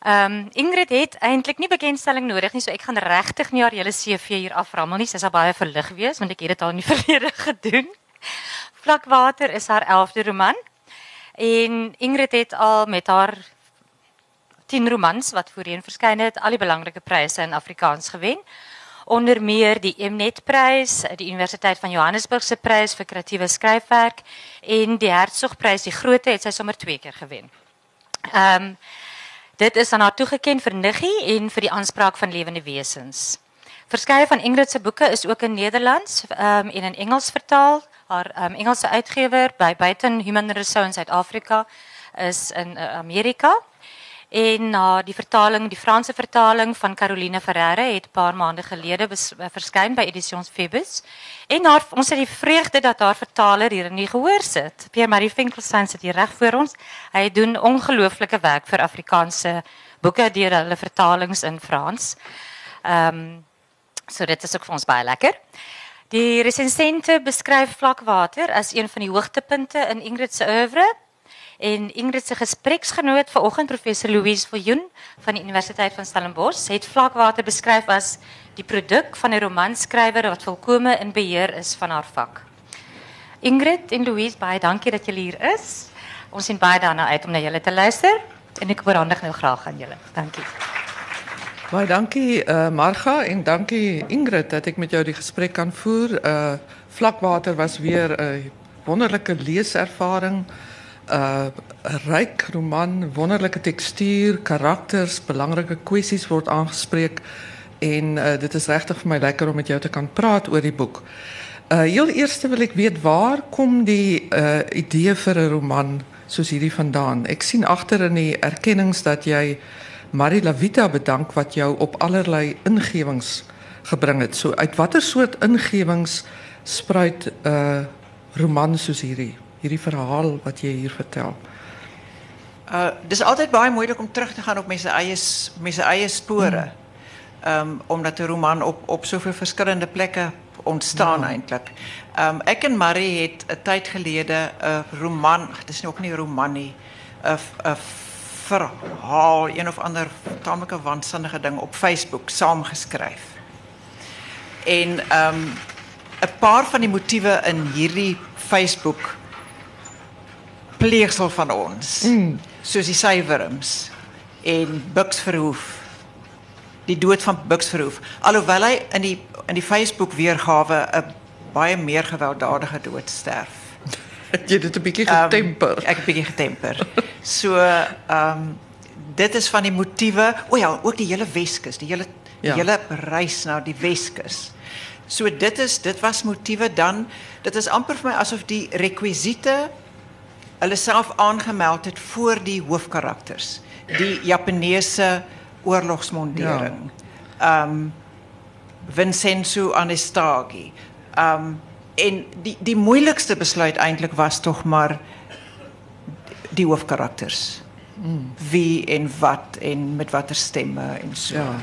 Ehm Ingrid het eintlik nie bekendstelling nodig nie, so ek gaan regtig nie haar hele CV hier aframmel nie. Sy sal baie verlig wees want ek het dit al in die verlede gedoen. Vlakwater is haar 11de roman. En Ingrid het al met haar 10 romans wat voorheen verskyn het, al die belangrike pryse in Afrikaans gewen. Onder meer die Mnet-prys, die Universiteit van Johannesburg se prys vir kreatiewe skryfwerk en die Hertzogprys, die grootte het sy sommer twee keer gewen. Ehm dit is aan haar toegeken vir Niggie en vir die aanspraak van lewende wesens. Verskeie van Ingrid se boeke is ook in Nederlands ehm en in Engels vertaal. Haar ehm Engelse uitgewer by Buiten Human Resource in Suid-Afrika is in uh, Amerika. En na die vertaling, die Franse vertaling van Caroline Ferreira het 'n paar maande gelede eh, verskyn by Editions Phoebus. En haar, ons het die vreugde dat haar vertaler hier in die gehoor sit. Pierre-Marie Finkelstein sit hier reg voor ons. Hy doen ongelooflike werk vir Afrikaanse boeke deur hulle vertalings in Frans. Ehm so dit is ook vir ons baie lekker. Die resensente beskryf Vlakwater as een van die hoogtepunte in Ingrid se oeuvre. En Ingrid se gespreksgenoot vanoggend professor Louise Viljoen van die Universiteit van Stellenbosch het Vlakwater beskryf as die produk van 'n romanskrywer wat volkome in beheer is van haar vak. Ingrid en Louise, baie dankie dat julle hier is. Ons sien baie daarna uit om na julle te luister en ek oorhandig nou graag aan julle. Dankie. Baie dankie uh, Marga en dankie Ingrid dat ek met jou die gesprek kan voer. Uh Vlakwater was weer 'n wonderlike leeservaring. Uh 'n ryk roman, wonderlike tekstuur, karakters, belangrike kwessies word aangespreek en uh, dit is regtig vir my lekker om met jou te kan praat oor die boek. Uh heel eerste wil ek weet waar kom die uh idee vir 'n roman soos hierdie vandaan? Ek sien agter in die erkennings dat jy Marie Lavita bedank wat jou op allerlei ingewings gebring het. So uit watter soort ingewings spruit roman soos hierdie? Hierdie verhaal wat jy hier vertel. Uh dis altyd baie moeilik om terug te gaan op mense eie s- mense eie spore. Ehm um, omdat 'n roman op op soveel verskillende plekke ontstaan ja. eintlik. Ehm um, ek en Marie het 'n tyd gelede 'n roman, dis nie ook nie 'n roman nie, 'n 'n verhaal, een of ander tamelike waansinnige ding op Facebook saamgeskryf. En ehm um, 'n paar van die motiewe in hierdie Facebook pleegsel van ons. Mm. Soos die sywerms en Bucks Verhoef. Die dood van Bucks Verhoef. Alhoewel hy in die in die Facebook weergawe 'n baie meer gewelddadige dood sterf. Het jy dit 'n bietjie Ehm, getemper? ek 'n bietjie getemper. So ehm dit is van die motiewe. O ja, ook die hele Weskus, die hele die Ja. hele reis na die Weskus. So dit is dit was motiewe dan dit is amper vir my asof die rekwisiete hulle self aangemeld het voor die hoofkarakters. Die Japaneese oorlogsmondering. Ehm Vincenzo Anestagi. Um en die die moeilikste besluit eintlik was tog maar die hoofkarakters. Mm. Wie en wat en met watter stemme en so. Ja.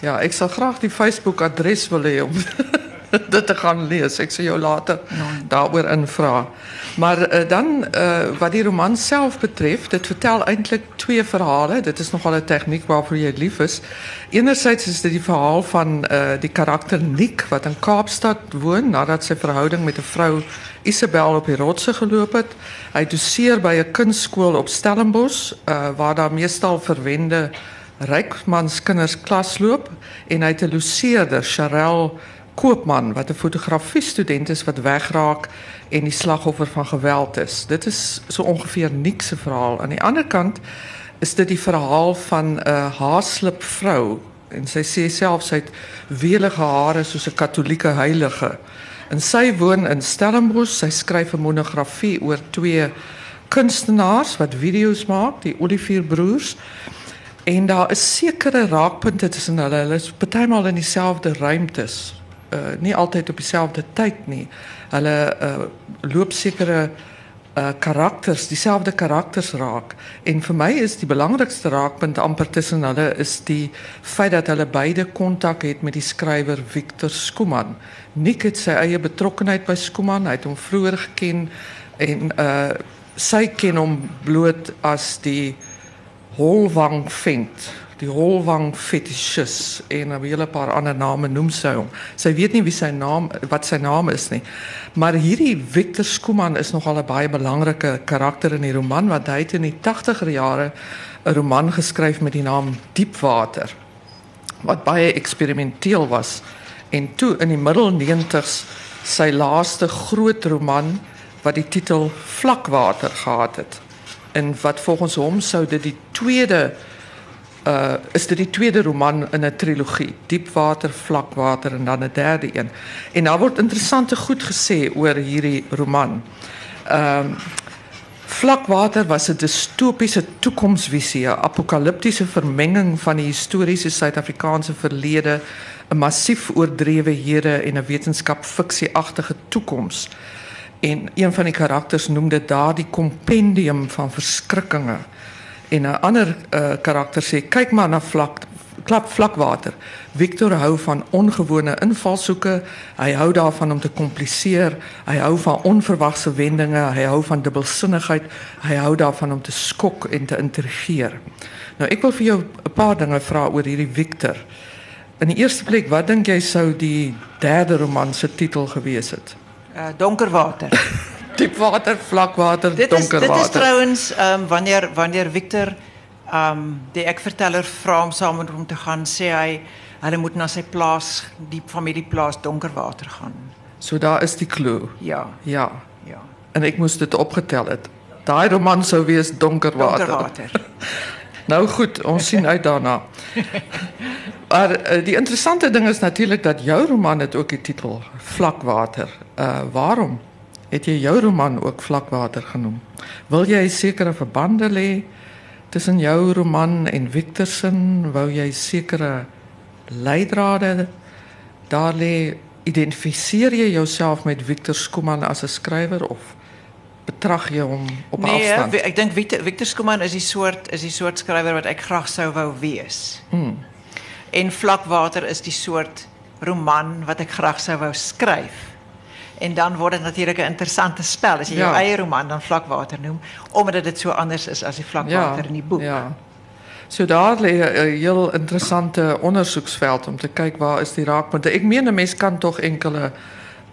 Ja, ek sal graag die Facebook adres wil hê om dit te gaan lees. Ek sal jou later daaroor invra. Maar uh, dan uh, wat die roman self betref, dit vertel eintlik twee verhale. Dit is nogal 'n tegniek waarvoor jy lief is. Enerzijds is dit die verhaal van uh, die karakter Nick wat in Kaapstad woon nadat sy verhouding met 'n vrou Isabel op die rotse geloop het. Hy doseer by 'n kunstskool op Stellenbosch uh, waar daar meestal verwende rykmanskinders klas loop en hy het 'n loseerder, Charel Koopman wat 'n fotografiestudent is wat wegraak en die slagoffer van geweld is. Dit is so ongeveer Nick se verhaal. Aan die ander kant is dit die verhaal van 'n haaslip vrou en sy sê self het welige hare soos 'n katolieke heilige. En sy woon in Stellenbosch. Sy skryf 'n monografie oor twee kunstenaars wat video's maak, die Olivier broers. En daar is sekere raakpunte tussen hulle. Hulle is in dieselfde ruimtes. Uh nie altyd op dieselfde tyd nie. Hulle uh loop sekere uh karakters, dieselfde karakters raak. En vir my is die belangrikste raakpunt amper tussen hulle is die feit dat hulle beide kontak het met die skrywer Victor Skuman. Nick het sy eie betrokkenheid by Skuman, hy het hom vroeër geken en uh sy ken hom bloot as die Holwang vent, die Holwang fetischist en 'n hele paar ander name noem sy hom. Sy weet nie wie sy naam wat sy naam is nie. Maar hierdie Victor Skuman is nogal 'n baie belangrike karakter in die roman want hy het in die 80er jare 'n roman geskryf met die naam Diepwater wat baie eksperimenteel was en toe in die middel 90s sy laaste groot roman wat die titel Vlakwater gehad het en wat volgens hom sou dit die tweede uh is dit die tweede roman in 'n trilogie Diepwater, Vlakwater en dan 'n derde een. En daar word interessante goed gesê oor hierdie roman. Ehm Vlakwater was 'n distopiese toekomsvisie, 'n apokaliptiese vermenging van die historiese Suid-Afrikaanse verlede, 'n massief oordrewe hede en 'n wetenskap-fiksieagtige toekoms. En een van die karakters noem dit daardie kompendium van verskrikkinge. En 'n ander uh, karakter sê kyk maar na vlak klap vlakwater. Victor hou van ongewone invalshoeke. Hy hou daarvan om te kompliseer. Hy hou van onverwagse wendinge. Hy hou van dubbelsinnigheid. Hy hou daarvan om te skok en te intrigeer. Nou ek wil vir jou 'n paar dinge vra oor hierdie Victor. In die eerste plek, wat dink jy sou die derde roman se titel gewees het? Uh, donkerwater. Diepwater, vlakwater, dit is, donkerwater. Dit is trouwens um, wanneer wanneer Victor um die ekverteller vra om saam met hom te gaan, sê hy hulle moet na sy plaas, die familieplaas Donkerwater gaan. So daar is die klou. Ja. Ja. Ja. En ek moes dit opgetel het. Daai roman sou wees Donkerwater. Donkerwater. nou goed, ons sien uit daarna. Maar uh, die interessante ding is natuurlik dat jou roman het ook die titel Vlakwater. Uh waarom het jy jou roman ook Vlakwater genoem? Wil jy sekere verbande lê tussen jou roman en Victorson? Wou jy sekere leidrade daar lê? Identifiseer jy jouself met Victor Skuman as 'n skrywer of betrag jy hom op nee, afstand? Nee, ek dink Victor, Victor Skuman is die soort is die soort skrywer wat ek graag sou wou wees. Hmm. En Vlakwater is die soort roman wat ek graag sou wou skryf. En dan word dit natuurlik 'n interessante spel jy ja. jou eie roman dan Vlakwater noem, omdat dit so anders is as die Vlakwater in die boek. Ja. So daar lê 'n heel interessante ondersoeksveld om te kyk waar is die raakpunte. Ek meen 'n mens kan tog enkele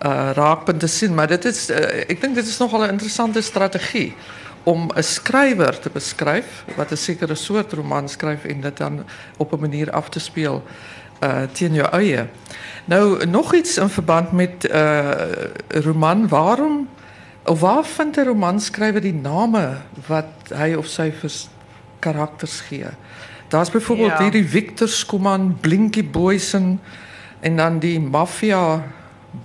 uh raakpunte sien, maar dit is uh, ek dink dit is nogal 'n interessante strategie om 'n skrywer te beskryf wat 'n sekere soort roman skryf en dit dan op 'n manier af te speel uh teen jou eie. Nou nog iets in verband met uh, roman, waarom of waar vind 'n romanskrywer die name wat hy of sy vir karakters gee? Daar's byvoorbeeld ja. hierdie Victor Skuman, Blinky Boysen en dan die maffia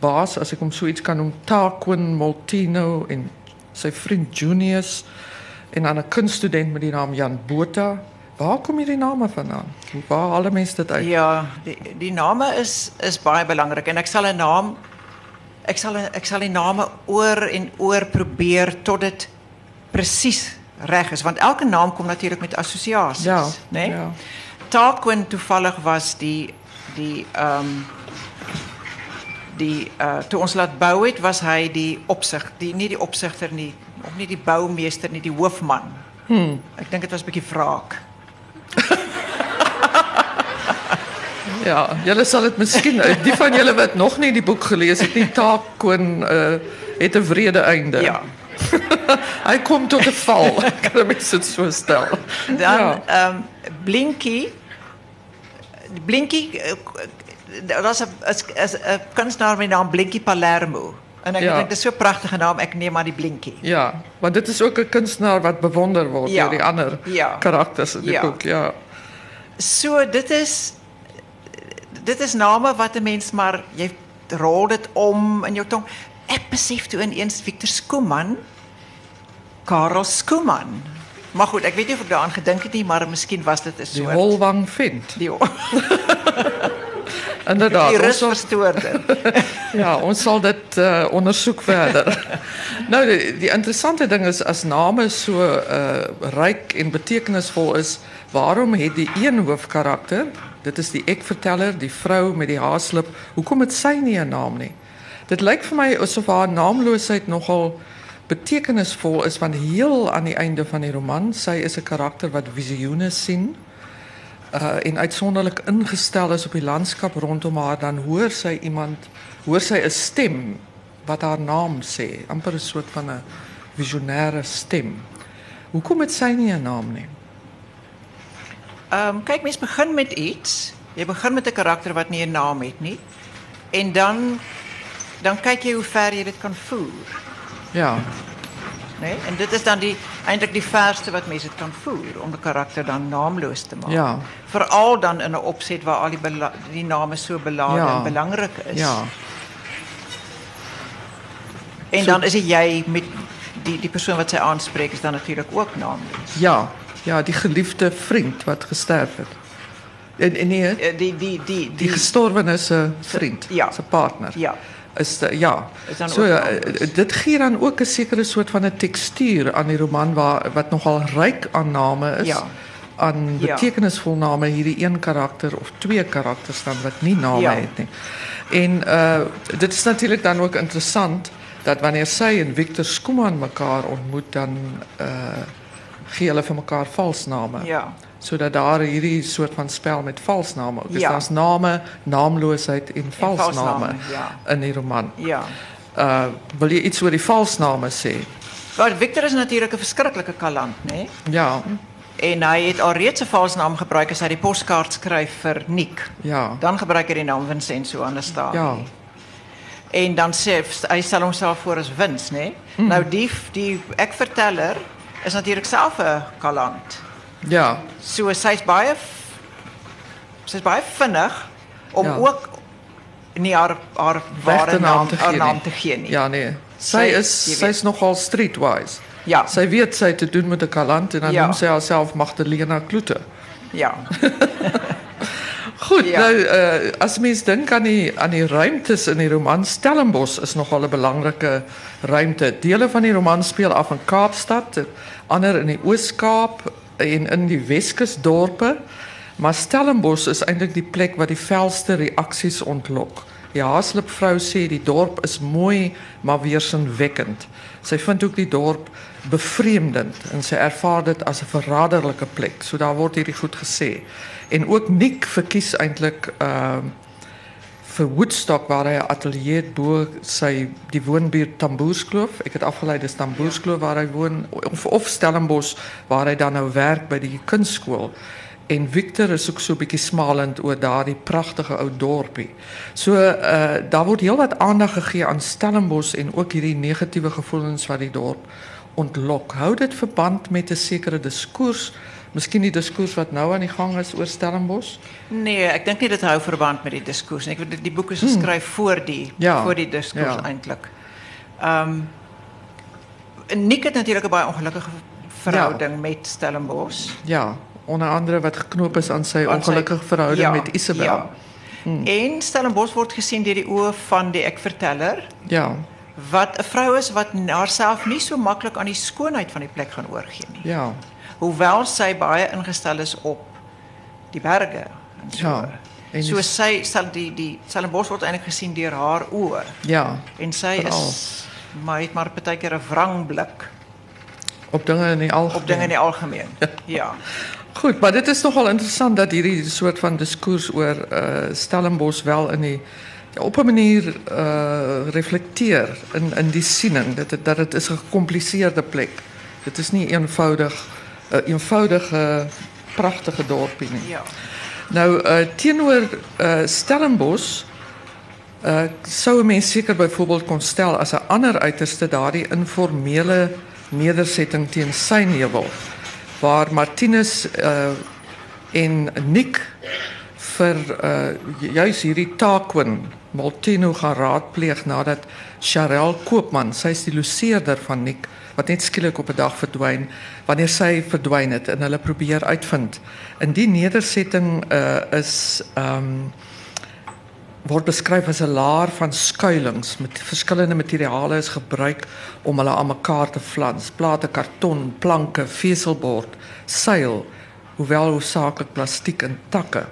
baas as ek hom so iets kan noem, Tarquin Moltino en sy vriend Junius en dan 'n kunststudent met die naam Jan Botha. Waar kom hierdie name vandaan? Waar haal mense dit uit? Ja, die die name is is baie belangrik en ek sal 'n naam ek sal die name oor en oor probeer tot dit presies reg is want elke naam kom natuurlik met assosiasies, ja? Nee? Ja. Tarquin toevallig was die die um, die uh ons laat bou het was hy die opsig die nie die opsigter nie of nie die boumeester nie die hoofman. Hmm. Ek dink dit was 'n bietjie wraak. Ja, julle sal dit miskien die van julle wat nog nie die boek gelees het nie Taakkoon uh het 'n wrede einde. Ja. Hy kom tot 'n val. kan mens dit so stel. Dan ehm ja. um, Blinky Blinky dat is 'n kunstenaar met naam Blinky Palermo. En ek ja. dink dit is so 'n pragtige naam. Ek neem maar die Blinky. Ja, want dit is ook 'n kunstenaar wat bewonder word ja. die ander ja. karakters in die ja. boek, ja. So dit is dit is name wat 'n mens maar jy rol dit om in jou tong. Ek besef toe ineens Victor Skuman Karel Skuman. Maar goed, ek weet nie of ek daaraan gedink het nie, maar miskien was dit 'n soort Die Holwang vind. Die Inderdaad. Die rusverstoorder. ja, ons sal dit uh, ondersoek verder. nou die, die interessante ding is as name so uh ryk en betekenisvol is, waarom het die een hoofkarakter, dit is die ekverteller, die vrou met die haarslip, hoekom het sy nie 'n naam nie? Dit lyk vir my asof haar naamloosheid nogal betekenisvol is want heel aan die einde van die roman, sy is 'n karakter wat visioene sien. Uh en uitsonderlik ingestel is op die landskap rondom haar, dan hoor sy iemand, hoor sy 'n stem wat haar naam sê, amper 'n soort van 'n visionêre stem. Hoekom het sy nie 'n naam nie? Ehm um, kyk mens begin met iets. Jy begin met 'n karakter wat nie 'n naam het nie. En dan dan kyk jy hoe ver jy dit kan voer. Ja. Nee? En dit is dan die eintlik die verste wat mense dit kan voer om 'n karakter dan naamloos te maak. Ja. Veral dan in 'n opset waar al die die name so belade Ja. en belangrik is. Ja. En So- dan is dit jy met die die persoon wat sy aanspreek is dan natuurlik ook naamloos. Ja. Ja, die geliefde vriend wat gesterf het. En, en nee, Eh, Die die die die gestorwene se vriend, Ja. se partner. ja. is de, ja. Is dan so ook ja, naamloos. eh, dit gee dan ook 'n sekere soort van 'n tekstuur aan die roman waar wat nogal ryk aan name is. Ja. Aan betekenisvol name hierdie een karakter of twee karakters dan wat nie name Ja. het nie. En uh dit is natuurlik dan ook interessant dat wanneer sy en Victor Skuman mekaar ontmoet dan uh gee hulle vir mekaar valsname. Ja. sodat daar hierdie soort van spel met valsname ook is. Ja. Daar's name, naamloosheid en valsname valsname, ja. in die roman. Ja. Uh wil jy iets oor die valsname sê? Want Victor is natuurlik 'n verskriklike kalant? Nee? Ja, En hy het alreeds 'n valsnaam gebruik as hy die poskaart skryf vir Nick. ja. Dan gebruik hy die naam Vincenzo Anastasi. Ja. En dan sê hy stel homself voor as Wins? Nee? Mm. Nou die die ek verteller is natuurlik self 'n kalant. Ja. So baie sy's baie vinnig om Ja. ook nie haar haar ware naam, te haar naam nie. te gee nie. Ja, nee. Sy Sy- is sy's nogal streetwise. Ja. Sy weet sy het te doen met 'n kalant en dan Ja. noem sy haarself Magdalena Kloete. Ja. Goed, Ja. nou uh, as mens dink aan die aan die ruimtes in die roman Stellenbosch is nogal 'n belangrike ruimte. Dele van die roman speel af in Kaapstad, ander in die Oos-Kaap en in die Weskus dorpe. Maar Stellenbosch is eintlik die plek wat die felste reaksies ontlok. Die Haaslip vrou sê die dorp is mooi maar weersinwekkend. Sy vind ook die dorp bevreemdend en sy ervaar dit as 'n verraderlike plek. So daar word hierdie goed gesê. En ook Nick verkies eintlik ehm vir Woodstock waar hy 'n ateljee bo sy die woonbuurt Tamboerskloof. Ek het afgelei dis Tamboerskloof waar hy woon of of Stellenbosch waar hy dan nou werk by die kunstskool. En Victor is ook so 'n bietjie smalend oor daardie pragtige ou dorpie. So uh daar word heelwat aandag gegee aan Stellenbosch en ook hierdie negatiewe gevoelens wat die dorp ontlok. Hou dit verband met 'n sekere diskurs, miskien die diskurs wat nou aan die gang is oor Stellenbosch? Nee, ek dink nie dit hou verband met die. Ek weet die, die boek is geskryf voor die Hmm. Ja, voor die diskurs ja. Ehm um, Nick het natuurlik 'n baie ongelukkige verhouding met Stellenbosch. Ja, onder andere wat geknoop is aan sy- ongelukkige verhouding met Isabel. Ja. En Stellenbosch word gesien deur die oë van die ek-verteller Ja, wat 'n vrou is wat n- haarself nie so maklik aan die skoonheid van die plek gaan oorgee nie. ja, Hoewel sy baie ingestel is op die berge en so. Ja, en so sy sal die die Stellenbosch word eintlik gesien deur haar oë ja. en sy is maar het maar baie keer 'n wrang blik Op dinge in die algemeen. op dinge in die algemeen. Ja. Goed, maar dit is nogal interessant dat hierdie soort van diskurs oor uh Stellenbosch wel in die op 'n manier uh reflekteer in in die siening dat dit dat dit is 'n plek. Dit is nie eenvoudig eenvoudige pragtige dorpie nie. Ja. Nou uh teenoor uh Stellenbosch uh sou 'n mens seker byvoorbeeld kon stel as 'n ander uiterste daardie informele nedersetting teen Synheuwel waar Martinus en Nick vir uh juis hierdie Taquin Molteno gaan raadpleeg nadat Charel Koopman, sy's die loseerder van Nick wat net skielik op 'n dag verdwyn wanneer sy verdwyn het en hulle probeer uitvind. In die nedersetting uh is um word beskryf as 'n laar van skuilings met verskillende materiale is gebruik om hulle aan mekaar te flans. Plate karton, planke, veselbord, seil, hoewel hoofsaaklik plastiek en takke.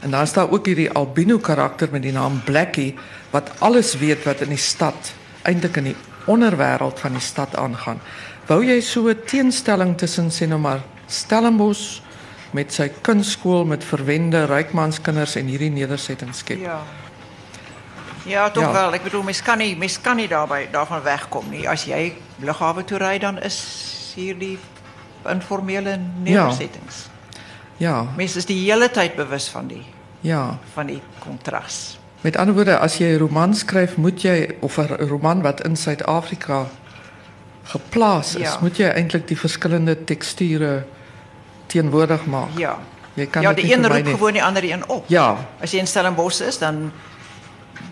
En dan is daar ook hierdie albino karakter met die naam Blackie wat alles weet wat in die stad eintlik in die onderwêreld van die stad aangaan. Wou jy so 'n teenstelling tussen sê nou maar Stellenbosch met sy kunstskool met verwende rykmanskinders en hierdie nedersetting skep? Ja. Ja, toch Ja. wel. Ik bedoel, mens kan niet, mens kan niet daarbij, daarvan wegkomen. Nie. Als jij luchthaven toe rijdt, dan is hier die informele nederzettings. Ja, Mens is die hele tijd bewust van die, ja. van die contrast. Met ander woorde, as jy 'n roman skryf, moet jy of 'n roman wat in Suid-Afrika geplaas is, Ja. moet jy eintlik die verskillende teksture teenwoordig maak. Ja. Jy kan ja, nie een roept gewoon die ander een op. Ja, Als je in Stellenbosch is, dan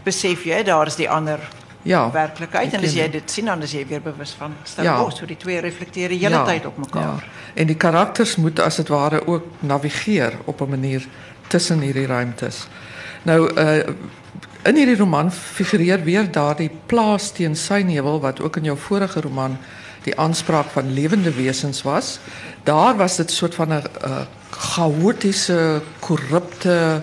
besef jij, daar is die ander ja. werkelijkheid. En als jij het. dit ziet, dan is je weer bewust van Stellenbosch. Zo die twee reflecteren de hele tijd op elkaar. Ja. En die karakters moet as dit ware ook navigeer op 'n manier tussen hierdie ruimtes. Nou uh in hierdie roman figureer weer daardie plaas teen synevel wat ook in jou vorige roman die aanspraak van lewende wesens was. Daar was dit soort van 'n uh, chaotiese, korrupte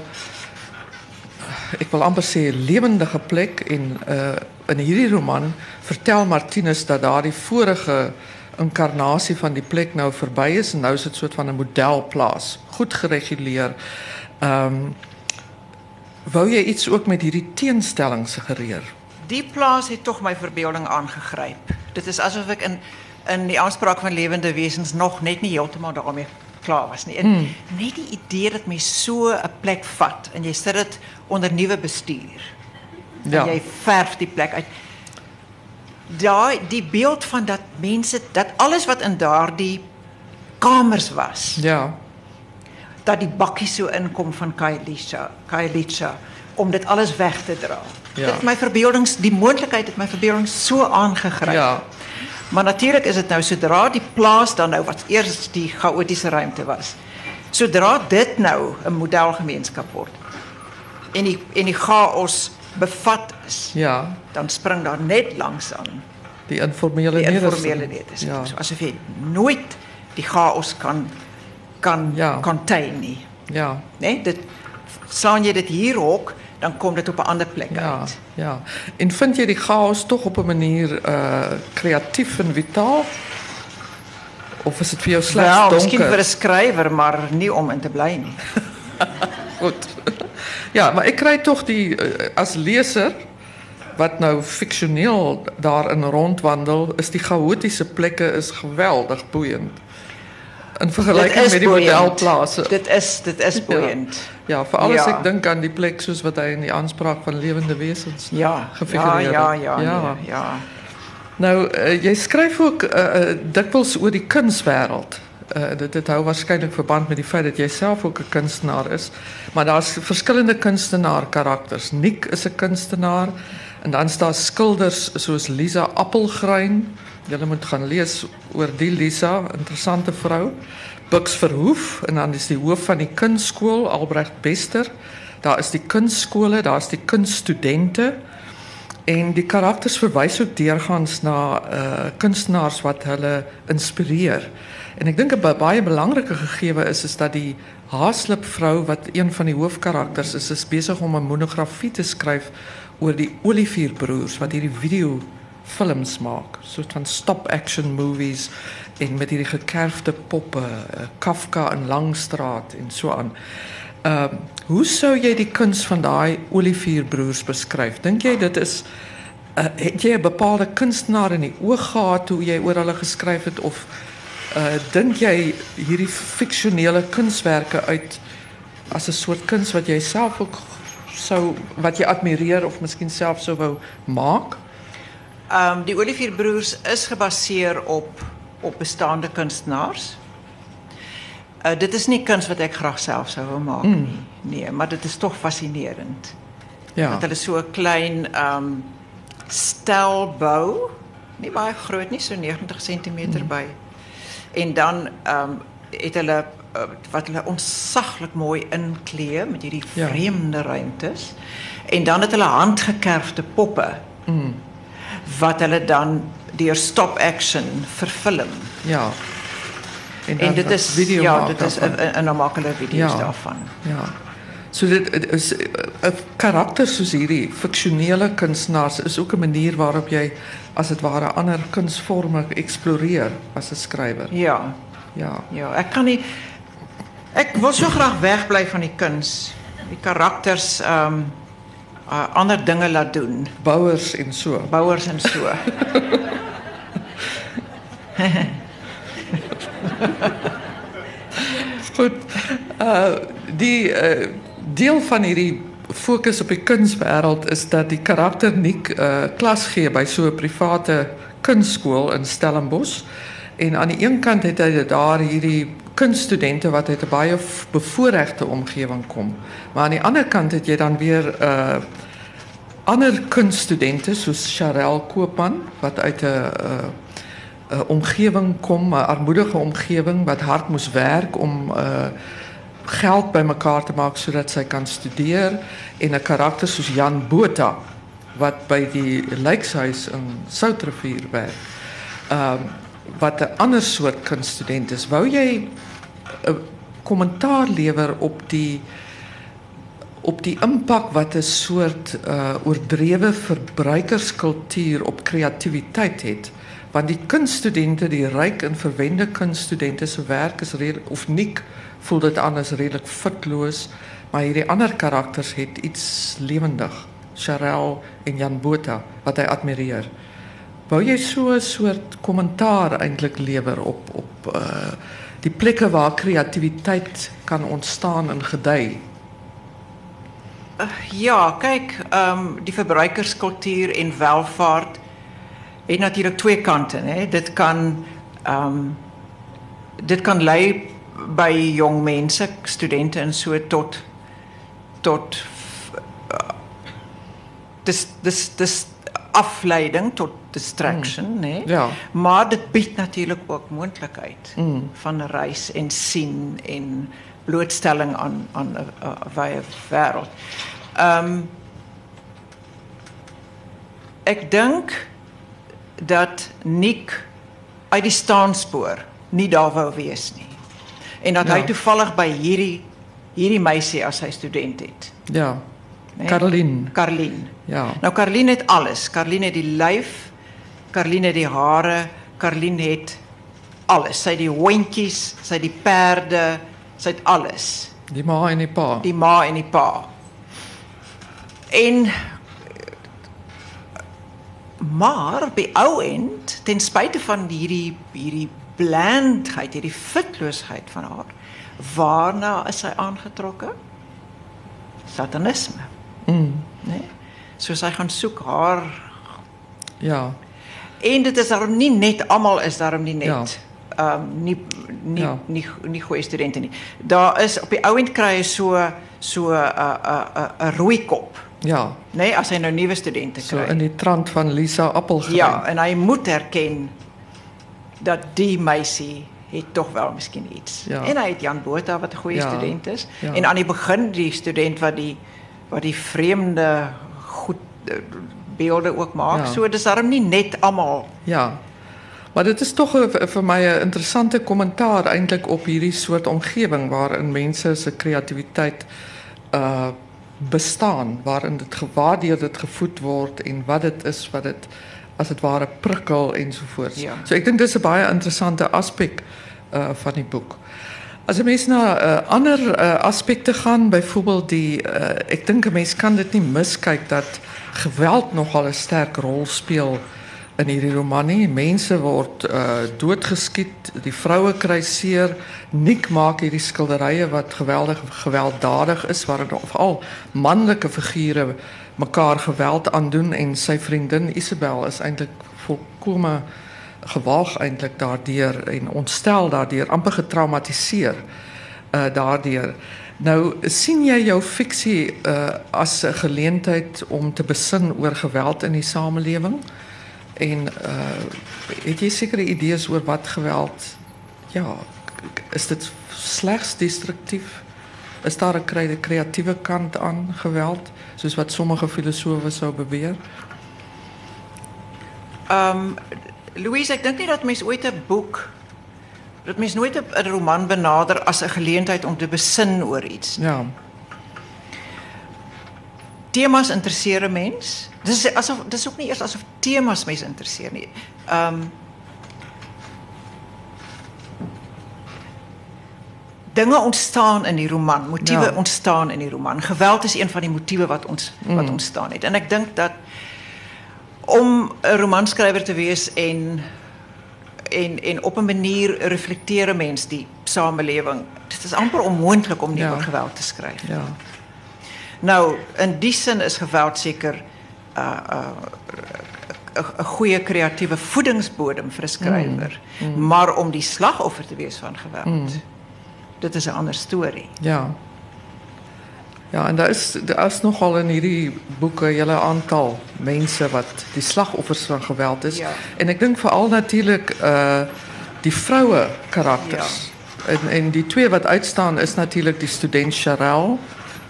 ek wil amper sê lewendige plek en uh in hierdie roman vertel Martinus dat daardie vorige inkarnasie van die plek nou verby is en nou is dit soort van 'n modelplaas, goed gereguleer. Um, wou jy iets ook met hierdie teenstelling suggereer? Die plaats heeft toch mijn verbeelding aangegryp. Dit is alsof ik in, in die aanspraak van levende wezens nog net niet heeltemal daarmee klaar was. Nie. En Hmm. Net die idee dat mens so 'n plek vat en jy sit dit onder nuwe bestuur. Ja. En jy verf die plek uit. Daai die beeld van dat mense dat alles wat in daardie kamers was, Ja. Dat die bakkie so inkom van Kailicha, Kailicha om dit alles weg te dra. Ja. Dit my verbeeldings die moontlikheid het my verbeelding so aangegryp. Ja. Maar natuurlik is dit nou sodra die plaas dan nou wat eers die chaotiese ruimte was. Sodra dit nou 'n modelgemeenskap word en die en die chaos bevat is, Ja. dan spring daar net langs aan Die informele die informele nederzetting. nederzetting. Ja. So asof jy nooit die chaos kan kan Ja. contain nie. Ja. Nee, slaan jy dit hier hok, dan kom dit op 'n ander plek Ja, uit. ja. En vind jy die chaos tog op 'n manier uh kreatief en vitaal? Of is dit vir jou slegs Wel, donker? miskien vir 'n skrywer, maar nie om in te nie. Goed. Ja, maar ek kry tog die uh, as leser wat nou fiksioneel daarin rondwandel, is die chaotiese plekke is geweldig boeiend. In Dit is met die modelplase. Dit is dit is boeiend. Ja, as Ja. ek dink aan die plek soos wat hy in die aanspraak van lewende wesens Ja, ja, gefigureer ja, het. ja, Ja. ja. Nou, uh, jy skryf ook uh, uh, dikwels oor die kunswêreld. Uh, dit dit hou waarskynlik verband met die feit dat jy self ook 'n kunstenaar is, maar daar's verskillende kunstenaar karakters. Nick is 'n kunstenaar en dan staan skilders soos Lisa Appelgrein. Jy moet gaan lees oor die Lisa, interessante vrou. Bux Verhoef en dan is die hoof van die kunstskool Albrecht Bester. Daar is die kunstskole, daar's die kunststudente. En die karakters verwys ook deurgaans na uh kunstenaars wat hulle inspireer. En ek dink 'n ba- baie belangrike gegewe is is dat die Haaslip vrou wat een van die hoofkarakters is, is besig om 'n monografie te skryf oor die Olivierbroers wat hierdie video films maak, soort van stop action movies en met hierdie gekerfde poppe, uh, Kafka in Langstraat en so aan. Ehm hoe sou jy die kuns van daai Olivierbroers beskryf? Dink jy dit is uh, het jy 'n bepaalde kunstenaar in die oog gehad toe jy oor hulle geskryf het of uh dink jy hierdie fiksionele uit as 'n soort kuns wat jy self ook sou wat jy admireer of miskien self sou wou maak? Ehm um, die Olivierbroers is gebaseer op op bestaande kunstenaars. Uh, dit is nie kuns wat ek graag sou wou maak Mm. Nee, maar dit is tog fascinerend. Ja. Dat hulle so 'n klein ehm um, stel bou, nie baie groot nie, so 90 cm by. En dan ehm um, het hulle uh, wat hulle ontsaglik mooi inklee met Ja. vreemde ruimtes. En dan het hulle handgekerfde poppe Mm. Wat hulle dan deur stop action verfilm. Ja. En dit is video ja, dit is. 'n 'n dan maak hulle video's Ja. daarvan. Ja. So dit is 'n karakter soos hierdie fiksionele kunstenaars is ook 'n manier waarop jy as dit ware ander kunsvorme eksploreer as 'n skrywer. Ja, Ja. ja. Ek kan nie ek wil so graag wegbly van die kuns. Die karakters ehm um, uh, ander dinge laat doen, Bouers en so. bouers en so. Goed. Uh die uh deel van hierdie fokus op die kunswêreld is dat die karakter Nick uh klas gee by so 'n private kunstskool in Stellenbosch. En aan die een kant het hy daar hierdie kunststudente wat uit 'n baie f- bevoorregte omgewing kom. Maar aan die ander kant het jy dan weer uh ander kunststudente soos Charel Koopman wat uit 'n uh armoedige omgewing wat hard moes werk om uh geld bymekaar te maak sodat sy kan studeer en 'n karakter soos Jan Botha wat by die Lykshuis in Soutrivier werk. Ehm wat 'n ander soort kunststudent is. Wou jy 'n kommentaar lewer op die op die impak wat 'n soort uh oordrewe verbruikerskultuur op kreatiwiteit het. Want die kunststudente die ryk en verwende kunststudente se werk is redelik of nik voel dit anders redelik fitloos maar hierdie ander karakters het iets lewendig. Charel en Jan Botha wat hy admireer. Wou jy so 'n soort kommentaar eintlik lewer op op uh die plekke waar kreatiwiteit kan ontstaan en gedei Ja, kyk, ehm um, die verbruikerskultuur en welvaart het natuurlik twee kante, hè. Dit kan ehm um, dit kan lei by jong mense, studente en so tot tot uh, dis dis dis afleiding tot distraction, hè. ja Maar dit bied natuurlik ook moontlikheid Mm. van reis en sien en blootstelling aan aan 'n wye wêreld. Ehm um, dink dat Nick uit die staanspoor nie daar wou wees nie. En dat Ja. hy toevallig by hierdie hierdie meisie as sy student het. ja né? Caroline Karlien. ja Nou Karlien het alles. Karlien het die lyf, Karlien het die hare, Karlien het alles. Sy het die hondjies, sy het die perde, sy het alles. die ma en die pa Die ma en die pa. En maar die ou end, ten spyte van hierdie hierdie blandheid, hierdie fitloosheid van haar, waarna is sy aangetrokke? Satanisme, mm. né? Nee? So sy gaan soek haar ja En dit is daarom nie net almal is daarom nie Ja. net ehm um, nie nie, Ja. ja. nie nie goeie studente nie. Daar is op die ouend kry jy so so 'n 'n 'n rooi kop, ja nee, as hy nou nuwe studente so kry. in die trant van Lisa Appelgren ja, en hy moet erken dat die meisie het tog wel miskien iets. Ja. En hy het Jan Botha wat 'n goeie Ja. student is Ja. en aan die begin die student wat die wat die vreemde goed eh, beelde ook maak. Ja. So dis daarom nie net almal Ja. Maar dit is tog 'n- vir my 'n interessante kommentaar eintlik op hierdie soort omgewing waarin mense se kreatiwiteit uh bestaan, waarin dit gewaardeer dit gevoed word en wat dit is wat dit as dit ware prikkel ensovoorts. Ja. So ek dink dis 'n baie interessante aspek uh van die boek. As 'n mens na uh, ander uh, aspekte gaan, byvoorbeeld die uh, ek dink 'n mens kan dit nie miskyk dat geweld nogal 'n sterk rol speel in hierdie roman nie. Mense word uh, doodgeskiet, die vroue kry seer. Nick maak hierdie skilderye wat geweldig gewelddadig is waarin veral manlike figure mekaar geweld aandoen en sy vriendin Isabel is eintlik volkome gewaag eintlik daardeur en ontstel daardeur amper getraumatiseer uh daardeur. Nou sien jy jou fiksie uh as 'n geleentheid om te besin oor geweld in die samelewing en uh het jy sekere idees oor wat geweld ja, is dit slegs destruktief? Is daar 'n kre- kreatiewe kant aan geweld soos wat sommige filosowe sou beweer? Ehm Louise, ek dink nie dat mens ooit 'n boek dat mens nooit 'n 'n roman benader as 'n geleentheid om te besin oor iets. Ja. temas interesseer 'n mens. Dis asof dis ook nie eers asof temas mense interesseer nie. Ehm um, dinge ontstaan in die roman, motiewe Ja. ontstaan in die roman. Geweld is een van die motiewe wat ons wat ontstaan het. En ek dink dat om 'n romanskrywer te wees en en en op 'n manier reflekteer 'n mens die samelewing. Dit is amper onmoontlik om nie Ja. geweld te skryf. Ja. Nou, in die sin is geweld seker 'n uh, 'n 'n goeie kreatiewe voedingsbodem vir 'n skrywer. Maar om die slagoffer te wees van geweld. Dit is 'n ander storie. Ja. Ja, en daar is daar is nogal in hierdie boeke 'n hele aantal mense wat die slagoffers van geweld is. Ja. En ek dink veral natuurlik uh die vroue karakters. En en die twee wat uitstaan is natuurlik die student Charel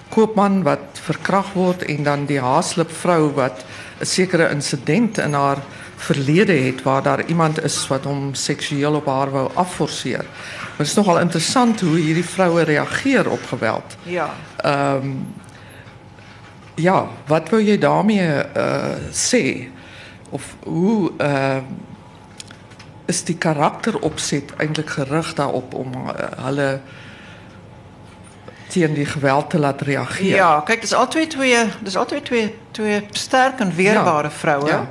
koopman wat verkragt word en dan die haaslip vrou wat 'n sekere insident in haar verlede het waar daar iemand is wat hom seksueel op haar wou afforceer. Maar dit is nogal interessant hoe hierdie vroue reageer op geweld. Ja. Ja, wat wil jy daarmee uh sê? Of hoe uh is die karakteropset eintlik gerig daarop om uh, hulle teen die geweld te laat reageer? Ja, kyk, dis altyd twee, dis altyd twee twee sterk en weerbare vroue. Ja.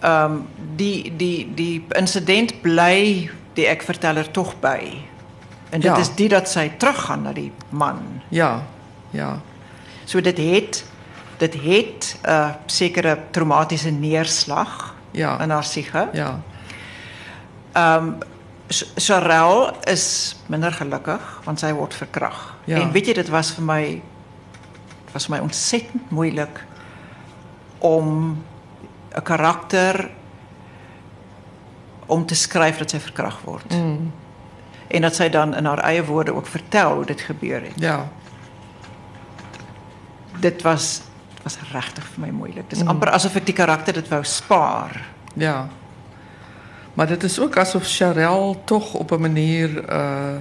Ehm die die die insident bly die ek verteller tog by. En Ja. is die dat sy teruggaan na die man. Ja. Ja. So dit het dit het 'n uh, sekere traumatiese neerslag Ja. in haar siege. Ja. Charel is minder gelukkig want sy word verkrag. Ja. En weet jy dit was my dit was vir my ontsettend moeilik om 'n karakter om te skryf dat sy verkrag word. Mm. En dat sy dan in haar eie woorde ook vertel hoe dit gebeur het. Ja. Dit was was regtig vir my moeilik. Dis mm. amper asof ek die karakter dit wou spaar. Ja. Maar dit is ook asof Charel tog op 'n manier uh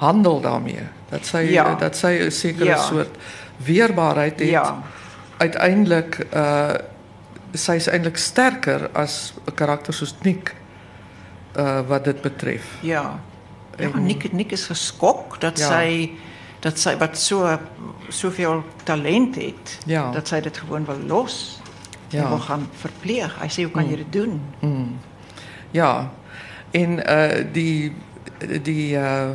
handel daarmee. Dat Ja. dat sy 'n sekere Ja. soort weerbaarheid het. Ja. Uiteindelik uh sy is eintlik sterker as 'n karakter soos Nick uh wat dit betref. Ja. Ja, Nick Nick is geskok dat Ja. sy dat sy wat so soveel talent het, Ja. dat sy dit gewoon wil los. Ja. En wil gaan verpleeg. Hy sê hoe kan jy dit doen? Ja. En uh die die uh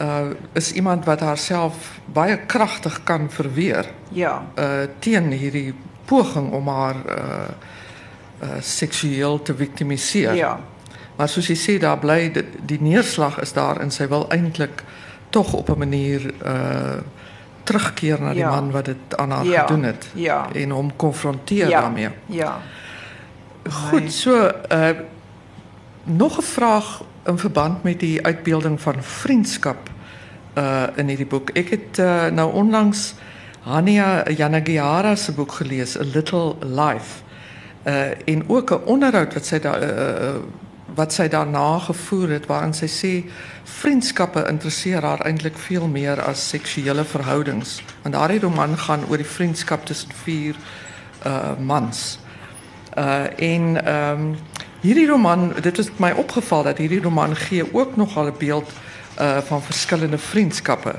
uh is iemand wat haarself baie kragtig kan verweer. Ja. uh teen hierdie poging om haar uh uh seksueel te victimiseer. Ja. Maar soos jy sê daar bly die, die neerslag is daar en sy wil eintlik tog op 'n manier uh terugkeer na die Ja. man wat dit aan haar Ja. gedoen het Ja. en hom konfronteer Ja. daarmee. Ja. Goed, so uh nog 'n vraag in verband met die uitbeelding van vriendskap uh in hierdie boek. Ek het uh, nou onlangs Hania Yanagihara se boek gelees, A Little Life. Uh en ook 'n onderhoud wat sy daar uh, wat sy daarna gevoer het waarin sy sê vriendskappe interesseer haar eintlik veel meer as seksuele verhoudings. Want daardie roman gaan oor die vriendskap tussen vier uh mans. Uh en ehm hierdie roman, dit het my opgeval dat hierdie roman gee ook nogal 'n beeld uh van verskillende vriendskappe.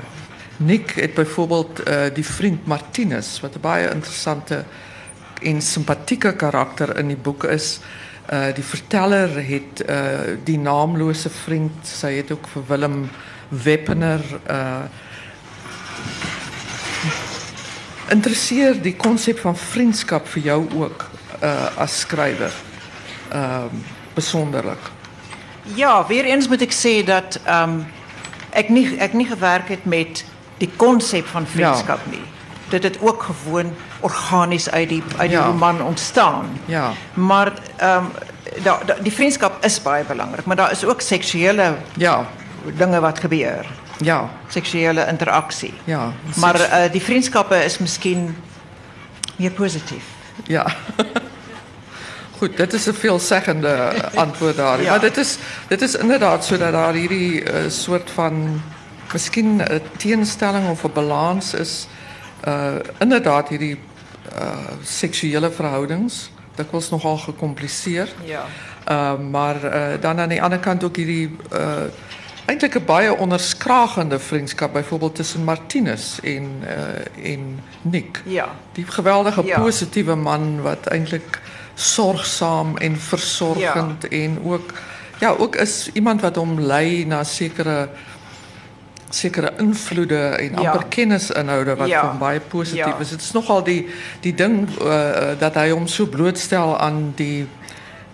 Nick het byvoorbeeld uh die vriend Martinus wat 'n baie interessante en simpatieke karakter in die boek is. Uh die verteller het uh die naamlose vriend, sy het ook vir Willem Weppener interesseer die konsep van vriendskap vir jou ook as skrywer. Ehm besonderlik. Ja, weer eens moet ek sê dat ehm um, ek nie ek nie gewerk het met die konsep van vriendskap ja. nie. Dit het ook gewoon organies uit die uit die Ja. roman ontstaan. Ja. Maar ehm um, da, da, die vriendskap is baie belangrik, maar daar is ook seksuele Ja. dinge wat gebeur. Ja. Seksuele interaksie. Ja. Maar uh, die vriendskappe is miskien meer positief. Ja. Goed, dit is 'n veelzeggende antwoord daar. Ja. Maar dit is dit is inderdaad sodat daar hierdie uh, soort van miskien 'n teenstelling of 'n balans is uh inderdaad hierdie uh seksuele verhoudings dikwels nogal gecompliceerd. Ja. Uh maar dan aan die ander kant ook hierdie uh eintlik 'n baie onderskragende vriendskap byvoorbeeld tussen Martinus en en Nick. Ja. Die geweldige Ja. positiewe man wat eintlik sorgsaam en versorgend en ook ja, ook is iemand wat hom lei na sekere sekere invloede en Ja. amper kennisinhoude wat Ja. hom baie positief is. Dit is nogal die die ding uh, dat hy hom so blootstel aan die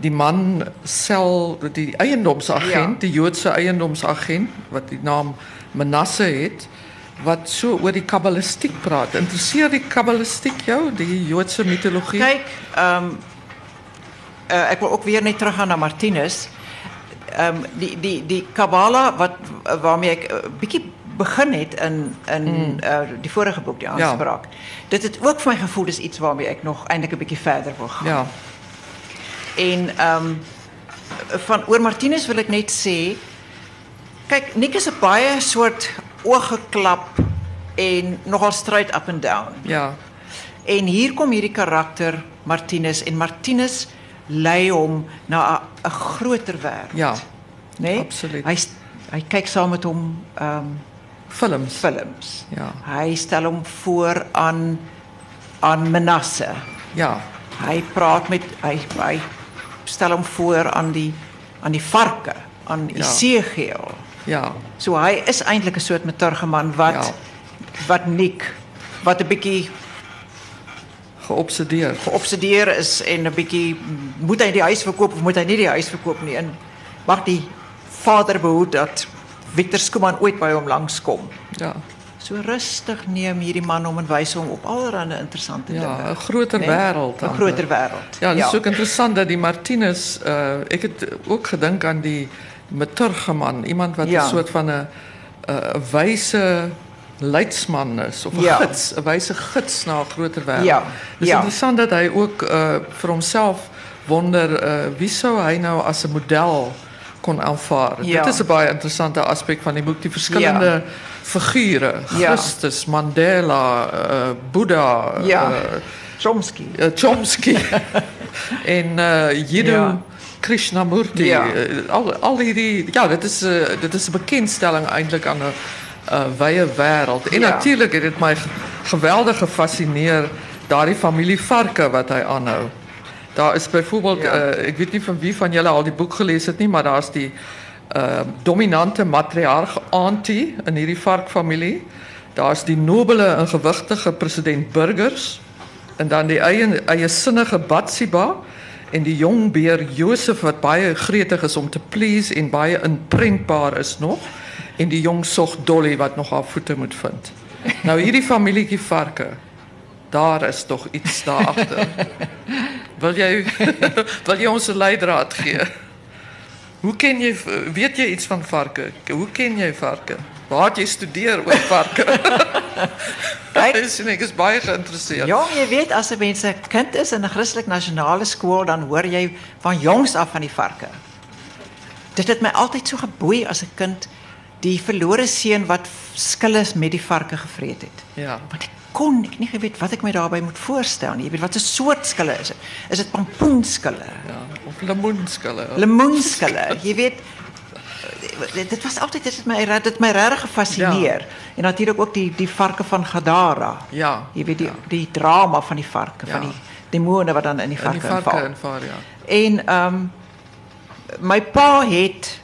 die man sel die eiendomsagent, die Joodse eiendomsagent wat die naam Manasse het wat so oor die kabbalistiek praat. Interesseer die kabbalistiek jou, die Joodse mitologie? Kyk, ehm um, uh, ek wil ook weer net teruggaan na Martinus. Ehm um, die die die Kabbala wat waarmee ek 'n uh, bietjie begin het in in mm. uh, die vorige boek die aanspraak. Ja. Dit het ook vir my gevoel dis iets waarmee ek nog eintlik 'n bietjie verder wil gaan. Ja. En ehm um, van oor Martinus wil ek net sê kyk Nick is 'n baie soort ooggeklap en nogal straight up and down. Ja. En hier kom hierdie karakter Martinus en Martinus lei hom na 'n- 'n groter wêreld. Ja. nee? absoluut. Hy st- hy kyk saam met hom ehm um, Films. films. Ja. Hy stel hom voor aan aan Manasse. Ja. Hy praat met hy hy stel hom voor aan die aan die varke, aan Ja. Esegiel. Ja. So hy is eintlik 'n soort meturgeman wat Ja. wat Nick wat 'n bietjie Geobsedeerd. geobsedeer is en 'n bietjie moet hy die huis verkoop of moet hy nie die huis verkoop nie en mag die vader behoed dat Victor Skuman ooit by hom langskom. Ja. So rustig neem hierdie man hom en wys hom op allerlei interessante Ja, dinge. 'n groter Nee, wêreld. 'n groter wêreld. Ja, dit is ook interessant dat die Martinus uh ek het ook gedink aan die Meturgeman, iemand wat 'n Ja. soort van 'n 'n wyse leidsman is of 'n Ja. gids, 'n wyse gids na 'n groter wêreld. Ja, Dis ja. interessant dat hy ook uh vir homself wonder uh wie sou hy nou as 'n model kon aanvaar. Ja. Dit is 'n baie interessante aspek van die boek, die verskillende Ja. figure, Ja. Christus, Mandela, uh Boeddha, Ja. uh, Chomsky. uh, Chomsky en uh Jiddu Ja. Krishnamurti. Ja. Uh, al al hierdie ja, dit is uh, dit is 'n bekendstelling eintlik aan 'n uh, wye wêreld. En Ja. natuurlik het dit my ge- geweldig gefassineer daardie familie varke wat hy aanhou. Daar is byvoorbeeld Ja. uh, ek weet nie van wie van julle al die boek gelees het nie, maar daar's die uh dominante matriarg auntie in hierdie varkfamilie. Daar's die nobele en gewigtige president Burgers en dan die eie eie sinnige Batsiba en die jong beer Josef wat baie gretig is om te please en baie inprentbaar is nog en die jong sog Dolly wat nog haar voete moet vind. Nou hierdie familietjie varke. Daar is tog iets daar agter. Wil jy wil jy ons 'n leidraad gee? Hoe ken jy weet jy iets van varke? Hoe ken jy varke? Waar het jy studeer oor varke? Kyk. Ek sien ek is baie geïnteresseerd. Ja, jy weet as 'n mens 'n kind is in 'n Christelik nasionale skool, dan hoor jy van jongs af van die varke. Dit het my altyd so geboei as 'n kind die verlore seun wat skille met die varke gevreet het. Ja. Want ek kon ek nie geweet wat ek my daarbey moet voorstel nie. Jy weet wat 'n soort skille is dit? Is dit pampoenskille? Ja, of lemoenskille. Lemoenskille. Jy weet dit, was altyd dit het my dit my regtig gefassineer. Ja. En natuurlik ook die die varke van Gadara. Ja. Jy weet die die drama van die varke, Ja. van die demone wat dan in die varke, die varke inval. en vaar ja. En ehm um, my pa het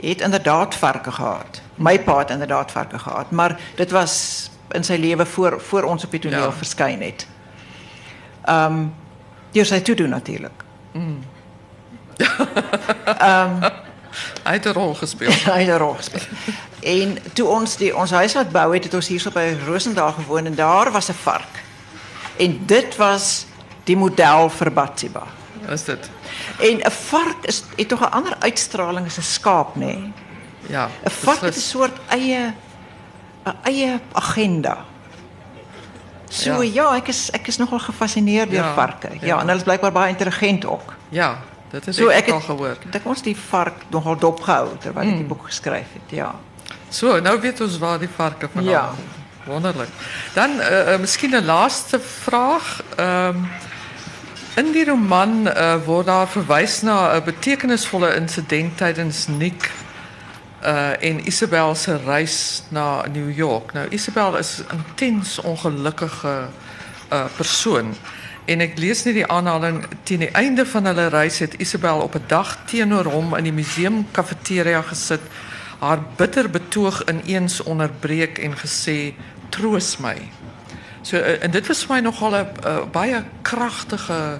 het inderdaad varke gehad. My pa het inderdaad varke gehad, maar dit was in sy lewe voor voor ons op die toneel Ja. verskyn het. Ehm um, deur sy toe doen natuurlik. Hy het 'n rol gespeel. Hy het 'n rol gespeel. En toe ons die ons huis laat bou het, het ons hierso by Rosendaal gewoon en daar was 'n vark. En dit was die model vir Batsiba. Is dit? En 'n vark is het tog 'n ander uitstraling as 'n skaap, nê? Nee? Ja. 'n Vark het 'n beslis. soort eie 'n eie agenda. So Ja. ek is ek is nogal gefassineer deur Ja, varke. Ja, ja. en hulle is blykbaar baie intelligent ook. Ja, dit het So ek, ek al gehoor. Dit ons die vark nogal dopgehou terwyl ek Mm. die boek geskryf het. Ja. So, nou weet ons waar die varke vandaan Ja. wonderlijk. Dan uh, misschien een laatste vraag. Um, in die roman uh, wordt daar verwijs naar een betekenisvolle incident tijdens Nick uh, en Isabel se reis naar New York. Nou, Isabel is een intens ongelukkige uh, persoon. En ik lees net die aanhaling teen die einde van hulle reis het Isabel op 'n dag teenoor hom in die museum gesit, haar bitter betoog ineens onderbreek en gesê: "Troos my." So en dit was vir my nogal 'n baie kragtige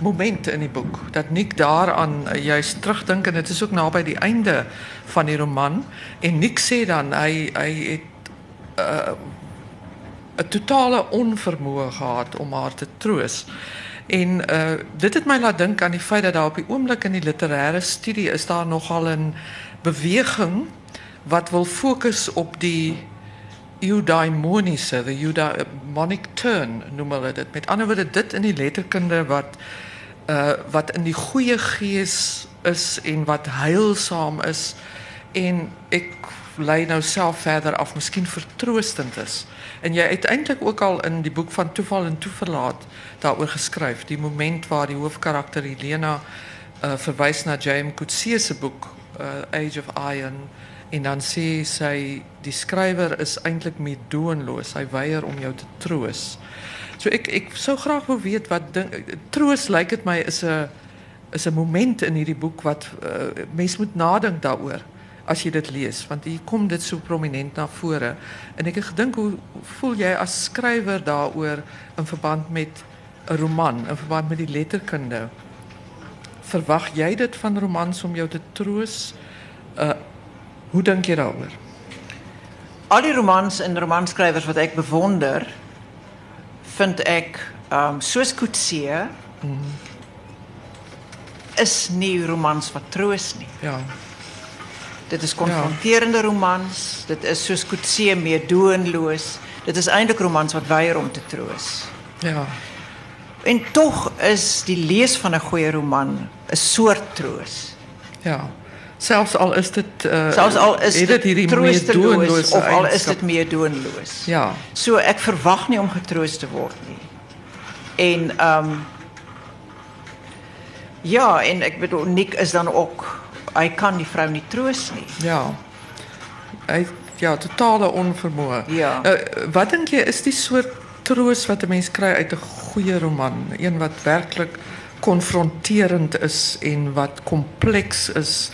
moment in die boek dat Nick daaraan juist terugdink en dit is ook naby die einde van die roman en Nick sê dan hy hy het totale onvermoë gehad om haar te troos. En uh dit het my laat dink aan die feit dat daar op die oomblik in die literêre studie is daar nogal 'n beweging wat wil fokus op die eudaimoniese, the eudaimonic turn noem hulle dit. Met ander woorde dit in die letterkunde wat uh wat in die goeie gees is en wat heilsaam is en ek lei nou self verder af miskien vertroostend is. En jy het eintlik ook al in die boek van Toeval en Toeverlaat daaroor geskryf, die moment waar die hoofkarakter Helena uh verwys na James Coetzee se boek Age of Iron en dan sê sy die skrywer is eintlik meedoenloos. Hy weier om jou te troos. So ek ek sou graag wou weet wat ding, troos lyk dit my is 'n is 'n moment in hierdie boek wat uh, moet nadink daaroor as jy dit lees want hier kom dit so prominent na vore en ek het gedink hoe voel jy as skrywer daaroor in verband met 'n roman in verband met die letterkunde verwag jy dit van romans om jou te troos uh hoe dink jy daaroor al die romans en romanskrywers wat ek bewonder vind ek um soos Coetzee mm -hmm. is nie romans wat troos nie ja Dit is confronterende ja. romans. Dit is soos Coetzee meedoenloos. Dit is eintlik romans wat weier om te troos. Ja. En tog is die lees van 'n goeie roman 'n soort troos. Ja. Selfs al is dit uh, selfs al is hierdie meedoenloos of al is dit meedoenloos. Ja. So ek verwag nie om getroos te word nie. En ehm um, Ja, en ek bedoel Nick is dan ook hy kan die vrou nie troos nie. Ja. Hy ja, totale onvermoë. Ja. Uh, wat dink jy is die soort troos wat 'n mens kry uit 'n goeie roman, een wat werklik konfronterend is en wat kompleks is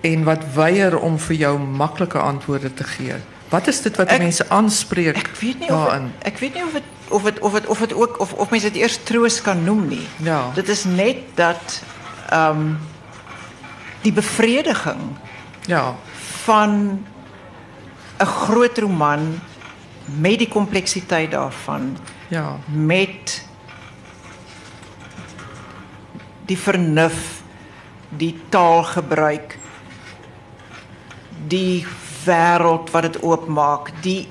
en wat weier om vir jou maklike antwoorde te gee? Wat is dit wat ek, mense aanspreek? Ek weet nie daarin? of het, ek weet nie of dit of dit of dit of dit ook of of mense dit eers troos kan noem nie. Ja. Dit is net dat ehm um, die bevrediging ja van 'n groot roman met die kompleksiteit daarvan ja met die vernuf die taalgebruik die wêreld wat dit oopmaak die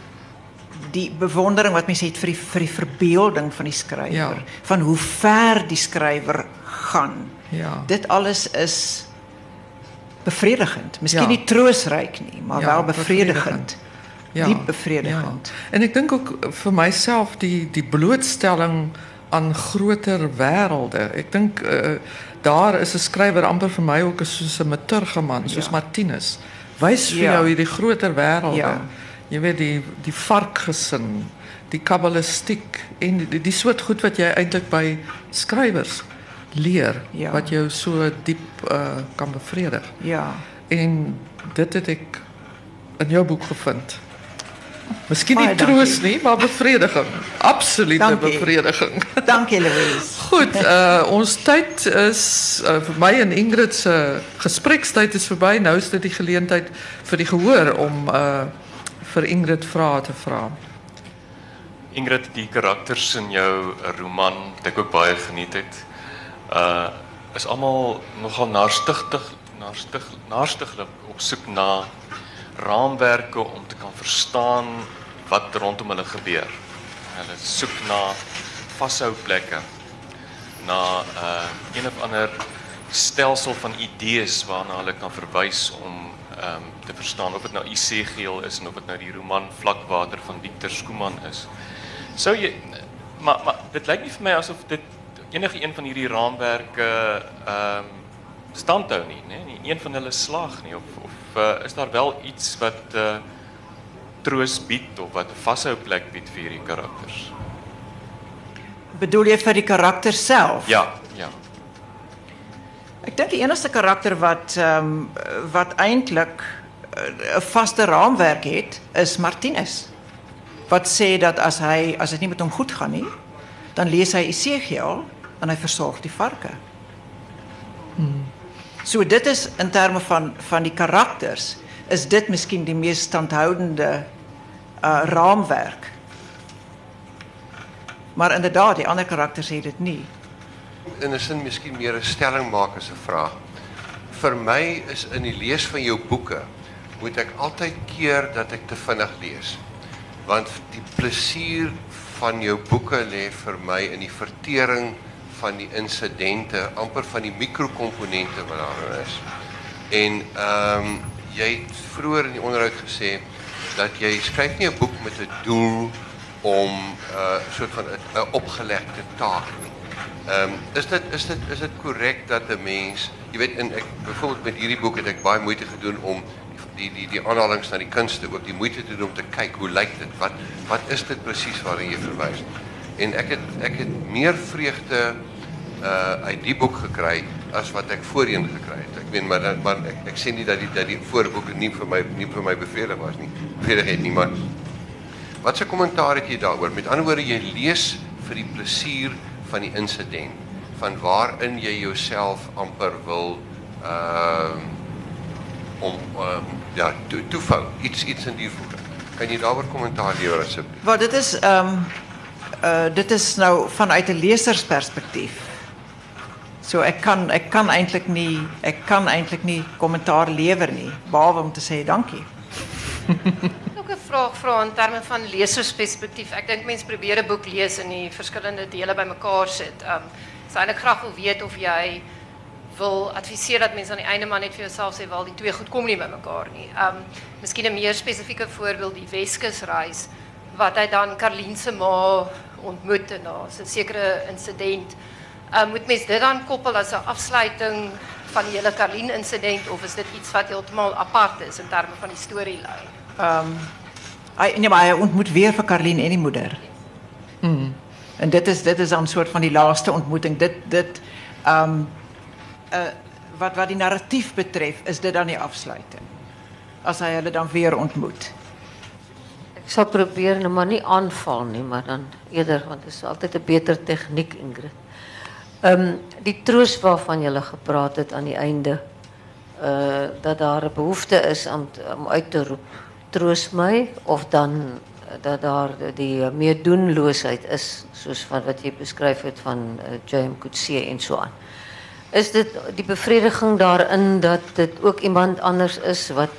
die bewondering wat mense het vir die vir die verbeelding van die skrywer ja. van hoe ver die skrywer gaan ja dit alles is bevredigend. Misschien ja. niet troostryk nie, maar ja, wel bevredigend. Ja. Diep bevredigend. Ja. En ik denk ook voor mijzelf die die blootstelling aan groter wêrelde. Ek dink uh, daar is 'n skrywer amper vir my ook soos 'n maturgeman, soos ja. Martinus. Wys vir ja. jou hierdie groter wêrelde. Ja. Jy weet die die varkgesin, die kabbalistiek en die, die soort goed wat jy eintlik by skrywers leer ja. wat jou so diep uh, kan bevredig. Ja. En dit het ek in jou boek gevind. Miskien nie troos nie, maar bevrediging. Absolute dankie. bevrediging. Dankie Louise. Goed, uh, ons tyd is uh, vir my en Ingrid se gesprekstyd is verby. Nou is dit die geleentheid vir die gehoor om uh, vir Ingrid vrae te vra. Ingrid, die karakters in jou roman wat ek ook baie geniet het, uh is almal nogal naarstigtig naarstig naarstiglik op soek na raamwerke om te kan verstaan wat rondom hulle gebeur. Hulle soek na vashou plekke na uh een of ander stelsel van idees waarna hulle kan verwys om ehm um, te verstaan of dit nou Isegiel is en of dit nou die roman Vlakwater van Victor Skuman is. Sou jy maar maar dit lyk nie vir my asof dit enige een van hierdie raamwerke ehm um, standhou nie, né? Nee? Nie een van hulle slaag nie of of uh, is daar wel iets wat uh, troos bied of wat 'n vashou plek bied vir hierdie karakters? Bedoel jy vir die karakter self? Ja, ja. Ek dink die enigste karakter wat ehm um, wat eintlik eh, 'n vaste raamwerk het, is Martinus. Wat sê dat as hy as dit nie met hom goed gaan nie, dan lees hy Esegiel en hy versorg die varke. Hmm. So dit is in terme van van die karakters is dit miskien die mees standhoudende uh raamwerk. Maar inderdaad, die ander karakters het dit nie. In 'n sin miskien meer 'n stelling maak as 'n vraag. Vir my is in die lees van jou boeke moet ek altyd keer dat ek te vinnig lees. Want die plesier van jou boeke lê vir my in die vertering van die insidente, amper van die mikrokomponente wat daarin is. En ehm um, jy het vroeër in die onderhoud gesê dat jy skryf nie 'n boek met 'n doel om 'n uh, soort van 'n opgelegde taak. Ehm is dit is is dit dat 'n mens, jy weet in ek met hierdie boek het ek baie moeite gedoen om die die die aanhalings na die kunste ook die moeite te doen om te kyk hoe lyk dit? Wat wat is dit presies waarna jy verwys? En ek het ek het meer vreugde uh uit die boek gekry as wat ek voorheen gekry het. Ek meen maar maar ek, ek sê nie dat die dat die voorboeke nie vir my nie vir my bevelig was nie. Bevelig het nie maar Wat se kommentaar het jy daaroor? Met ander woorde jy lees vir die plesier van die insident van waarin jy jouself amper wil uh om uh, ja iets iets in die voete. Kan jy daaroor kommentaar lewer asseblief? Wat dit is ehm um, uh dit is nou vanuit 'n lesersperspektief. So ek kan ek kan eintlik nie ek kan eintlik nie kommentaar lewer nie behalwe om te sê dankie. Ook 'n vraag vra in terme van lesersperspektief. Ek dink mense probeer 'n boek lees en die verskillende dele bymekaar sit. Um sou eintlik graag wil of jy wil adviseer dat mense aan die einde maar net vir jouself sê wel die twee goed kom nie bymekaar nie. Um meer spesifieke voorbeeld die Weskus reis wat hy dan Karlien se ma ontmoet en daar 'n sekere insident Uh, moet mens dit dan koppel as 'n afsluiting van die hele Karlien insident of is dit iets wat heeltemal apart is in terme van die storielyn? Ehm um, hy nee maar hy ontmoet weer vir Karlien en die moeder. Mm. En dit is dit is dan 'n soort van die laaste ontmoeting. Dit dit ehm um, uh wat wat die narratief betref, is dit dan die afsluiting. As hy hulle dan weer ontmoet. Ek sal probeer nou maar nie aanval nie, maar dan eerder want dit is altyd 'n beter tegniek Ingrid. Um, die troos waarvan jullie gepraat het aan die einde, uh, dat daar een behoefte is om, uit te roepen, troos mij, of dan dat daar die meedoenloosheid is, zoals wat je beschrijft van uh, J.M. Coetzee en zo aan. Is dit die bevrediging daarin dat dit ook iemand anders is wat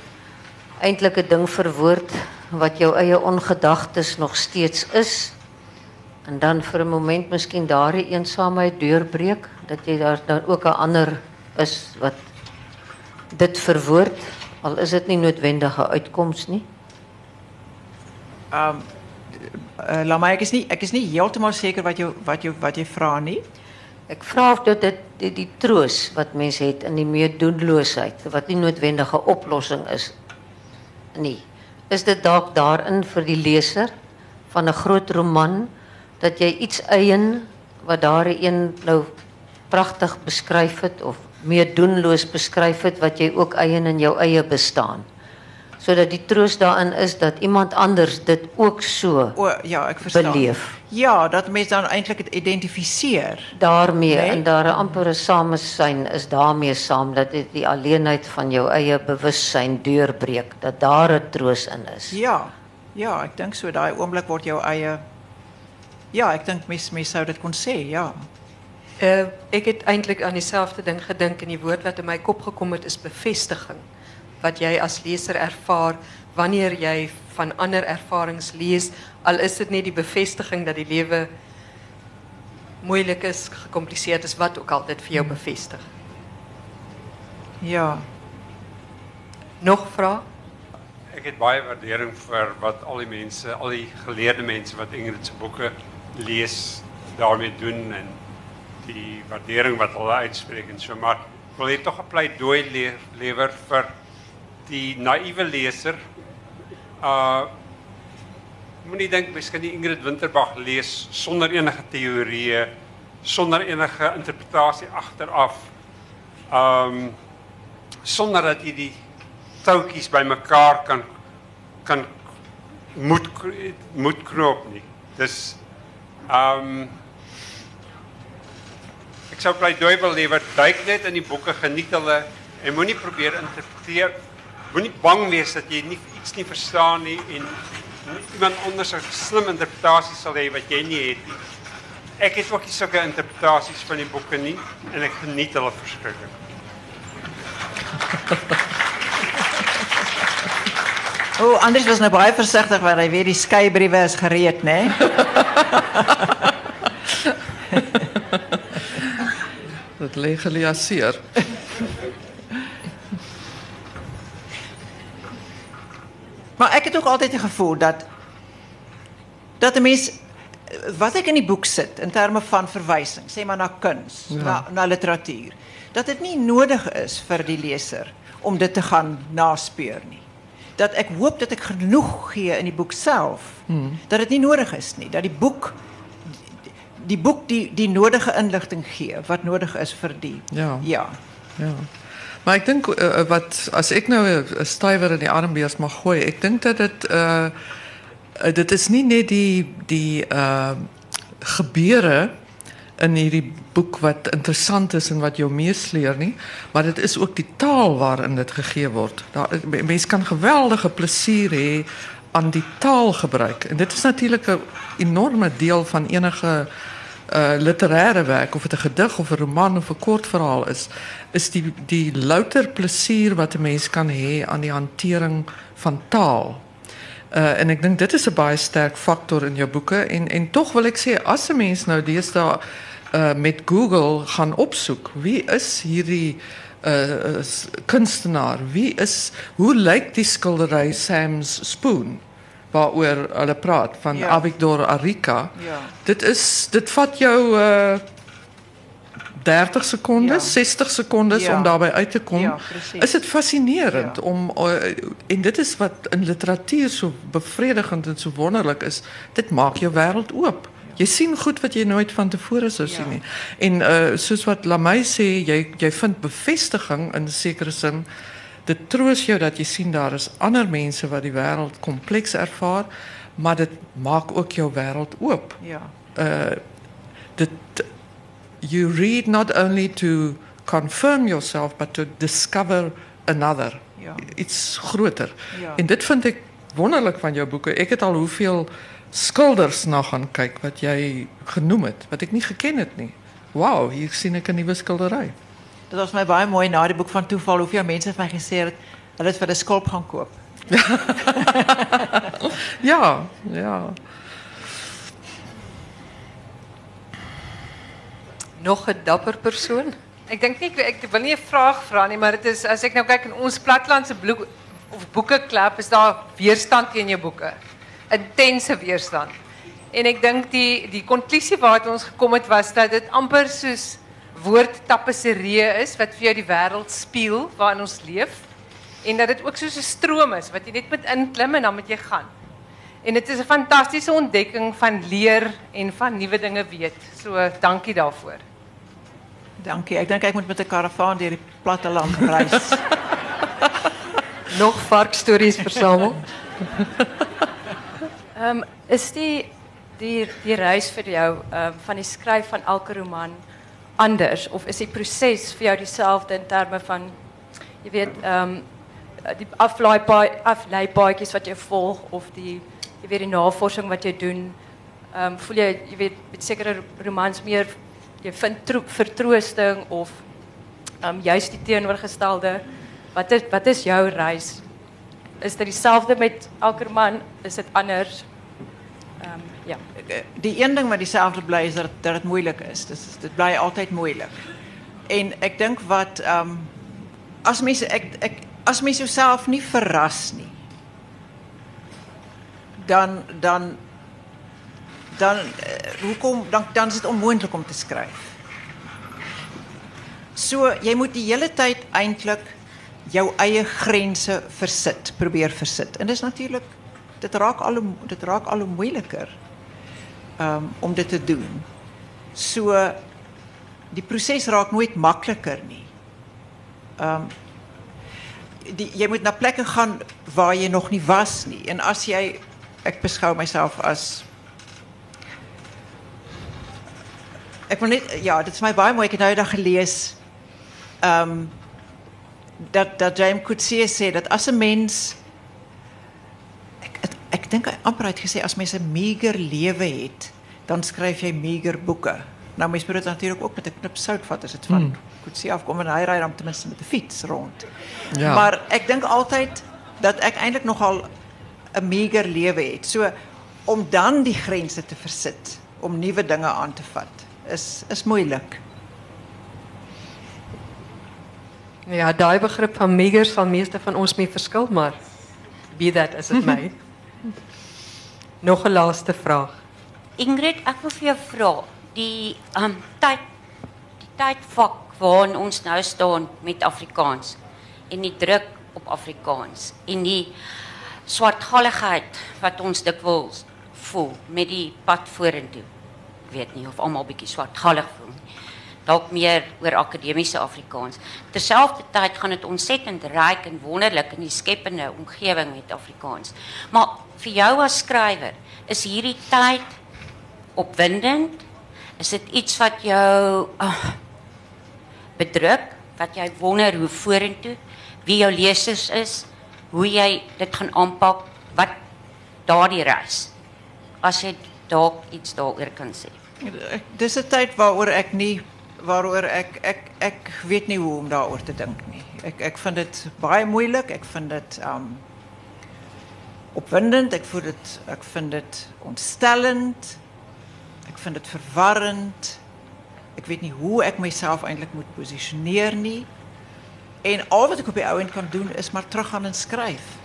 eintlik 'n ding verwoord wat jou eie ongedagtes nog steeds is? en dan vir 'n moment miskien daardie eensaamheid deurbreek dat jy daar dan ook 'n ander is wat dit verwoord al is dit nie noodwendige uitkoms nie. Ehm um, uh, laat my ek is nie ek is nie heeltemal seker wat jy wat jy wat jy vra nie. Ek vra of dit die, die, die troos wat mense het in die meedoenloosheid wat nie noodwendige oplossing is nie. Is dit dalk daarin vir die leser van 'n groot roman dat jy iets eien wat daar een nou pragtig beskryf het of meer doenloos beskryf het wat jy ook eien in jou eie bestaan. Sodat die troos daarin is dat iemand anders dit ook so o, ja, ek verstaan. beleef. Ja, dat mense dan eintlik dit identifiseer. Daarmee nee? en daar 'n ampere samesyn is daarmee saam dat dit die alleenheid van jou eie bewussyn deurbreek, dat daar 'n troos in is. Ja. Ja, ek dink so daai oomblik word jou eie ja, ik denk mis mis zou dat kon sê, ja. Uh, ek het eintlik aan dieselfde ding gedink en die woord wat in my kop gekom het is bevestiging. Wat jy as leser ervaar wanneer jy van ander ervarings lees, al is dit net die bevestiging dat die lewe moeilik is, gecompliceerd is, wat ook al dit vir jou bevestig. Ja. Nog vrae? Ek het baie waardering vir wat al die mense, al die geleerde mense wat Ingrid se boeke lees, daarmee doen en die waardering wat hulle uitspreek en so maar ek wil hier tog 'n pleidooi le lewer vir die naïewe leser. Uh moenie dink kan die Ingrid Winterbag lees sonder enige teorieë, sonder enige interpretasie agteraf. Um sonder dat jy die touwtjies bymekaar kan kan moet moet knoop nie. Dis um ek sou pleidooi wil lewer duik net in die boeke geniet hulle en moenie probeer interpreteer moenie bang wees dat jy nie iets nie verstaan nie en iemand anders 'n slim interpretasie sal hê wat jy nie het nie. Ek het ook nie sulke interpretasies van die boeke nie en ek geniet hulle verskriklik. O, oh, Andries was nou baie versigtig want hy weet die skeybriewe is gereed, né? Dat legaliseer. Maar ek het ook altyd die gevoel dat dat 'n mens wat ek in die boek sit in terme van verwysing, sê maar na kuns, Ja. na na literatuur, dat dit nie nodig is vir die leser om dit te gaan naspeur nie. Dat ek hoop dat ek genoeg gee in die boek self dat dit nie nodig is nie, dat die boek die boek die die nodige inligting gee wat nodig is vir die. Ja. Ja. Ja. Maar ek dink uh, wat as ek nou 'n stywer in die armbeers mag gooi, ek dink dat uh dit is nie net die die uh gebeure in hierdie boek wat interessant is en wat jou meesleer nie, maar dit is ook die taal waarin dit gegee word. Daar kan geweldige plesier hê aan die taalgebruik. En dit is natuurlik 'n enorme deel van enige uh literêre werk of dit 'n gedig of 'n roman of 'n kortverhaal is, is die die louter plesier wat 'n mens kan hê aan die hantering van taal. Uh en ek dink dit is 'n baie sterk faktor in jou boeke en en tog wil ek sê as 'n mens nou deesdae uh met Google gaan opsoek, wie is hierdie uh s- kunstenaar? Wie is hoe lyk die skildery Sam's Spoon? Waaroor hulle praat van Ja. Avigdor Arica. Ja. Dit is dit vat jou uh 30 sekondes, Ja. 60 sekondes Ja. om daarbij uit te komen. Ja, is het fascinerend om uh, en dit is wat in literatuur so bevredigend en so wonderlik is. Dit maak jou wêreld oop. Jy sien goed wat jy nooit van tevore sou sien nie. En uh soos wat Lamay sê, jy jy vind bevestiging in 'n sekere sin. Dit troos jou dat jy sien daar is ander mense wat die wêreld kompleks ervaar, maar dit maak ook jou wêreld oop. Ja. Uh dit you read not only to confirm yourself but to discover another. Ja. Iets groter. Ja. En dit vind ek wonderlik van jou boeke. Ek het al hoeveel skilders na gaan kyk wat jy genoem het wat ek nie geken het nie. Wow, hier sien ek 'n nuwe skildery. Dit was my baie mooi na die boek van toeval hoeveel mense vir my gesê het hulle het vir 'n skulp gaan koop. Ja, ja. Nog 'n dapper persoon? Ek dink nie ek wil nie 'n vraag vra nie, maar dit is as ek nou kyk in ons platlandse bloek of boekeklub is daar weerstand teen jou boeke. Intense weerstand. En ek dink die die konklusie waartoe ons gekom het was dat dit amper soos woordtapisserie is wat vir jou die wêreld spieël waarin ons leef en dat dit ook soos 'n stroom is wat jy net moet inklim en dan moet jy gaan. En dit is 'n fantastiese ontdekking van leer en van nuwe dinge weet. So dankie daarvoor. Dankie. Ek dink ek moet met 'n karavaan deur die platte land reis. Nog varkstories versamel? Ehm is die die die reis vir jou ehm van die skryf van elke roman anders? Of is die proses vir jou in terme van jy weet ehm die aflaaipaadjies wat jy volg of die jy weet die navorsing wat jy doen? Ehm voel jy jy weet met sekere romans meer jy vind troep vertroosting of ehm juist die teenoorgestelde? Wat is wat is jou reis? Is dit dieselfde met elke roman? Is dit anders ja. die een ding wat dieselfde bly is dat dit moeilik is. Dit bly altyd moeilik. En ek dink wat ehm as mense ek ek as jouself nie verras nie, dan dan dan uh, hoekom dan dan is dit onmoontlik om te skryf. So jy moet die hele tyd eintlik jou eie grense versit, probeer versit. En dis natuurlik dit raak al dit raak al moeiliker um, om dit te doen. So die proses raak nooit makliker nie. Ehm die jy moet na plekke gaan waar jy nog nie was nie. En as jy ek beskou myself as Ek wil net ja, dit is my baie mooi het nou gelees ehm dat dat James Coetzee sê dat as 'n mens ek dink hy amper het gesê as mens 'n meager lewe het, dan skryf jy meager boeke. Nou mens moet dit natuurlik ook met 'n knip sout vat as dit van hmm. Coetzee afkom en hy ry dan ten minste met 'n fiets rond. Ja. Maar ek dink altyd dat ek eintlik nogal 'n meager lewe het. So om dan die grense te versit, om nuwe dinge aan te vat, is is moeilik. Ja, daai begrip van meager sal meeste van ons mee verskil, maar be that as it may. Nog 'n laaste vraag. Ingrid, ek wil vir jou vra, die um tyd die tydvak waarin ons nou staan met Afrikaans en die druk op Afrikaans en die swartgalligheid wat ons dikwels voel met die pad vorentoe. Ek weet nie of almal bietjie swartgallig voel nie. Dalk meer oor akademiese Afrikaans. Terselfdertyd gaan dit ontsettend ryk en wonderlik in die skepende omgewing met Afrikaans. Maar vir jou as skrywer, is hierdie tyd opwindend? Is dit iets wat jou oh, bedruk, wat jy wonder hoe vorentoe, wie jou lesers is, hoe jy dit gaan aanpak, wat daardie reis? As jy dalk iets daaroor kan sê. Dis 'n tyd waaroor ek nie waaroor ek ek ek weet nie hoe om daaroor te dink nie. Ek ek vind dit baie moeilik. Ek vind dit um opwindend. Ek voel dit ek vind dit ontstellend. Ek vind dit verwarrend. Ek weet nie hoe ek myself eintlik moet posisioneer nie. En al wat ek op die ou end kan doen is maar teruggaan en skryf.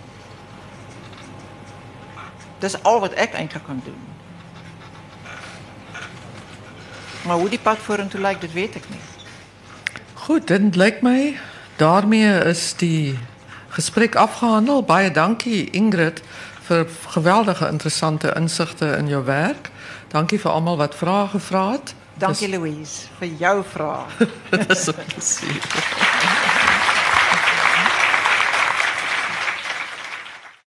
Dis al wat ek eintlik kan doen. Maar hoe die pad vorentoe lyk, dit weet ek nie. Goed, dit lyk my daarmee is die gesprek afgehandel. Baie dankie Ingrid vir geweldige interessante insigte in jou werk. Dankie vir almal wat vrae gevra het. Dankie Louise vir jou vrae. Dit is 'n plesier.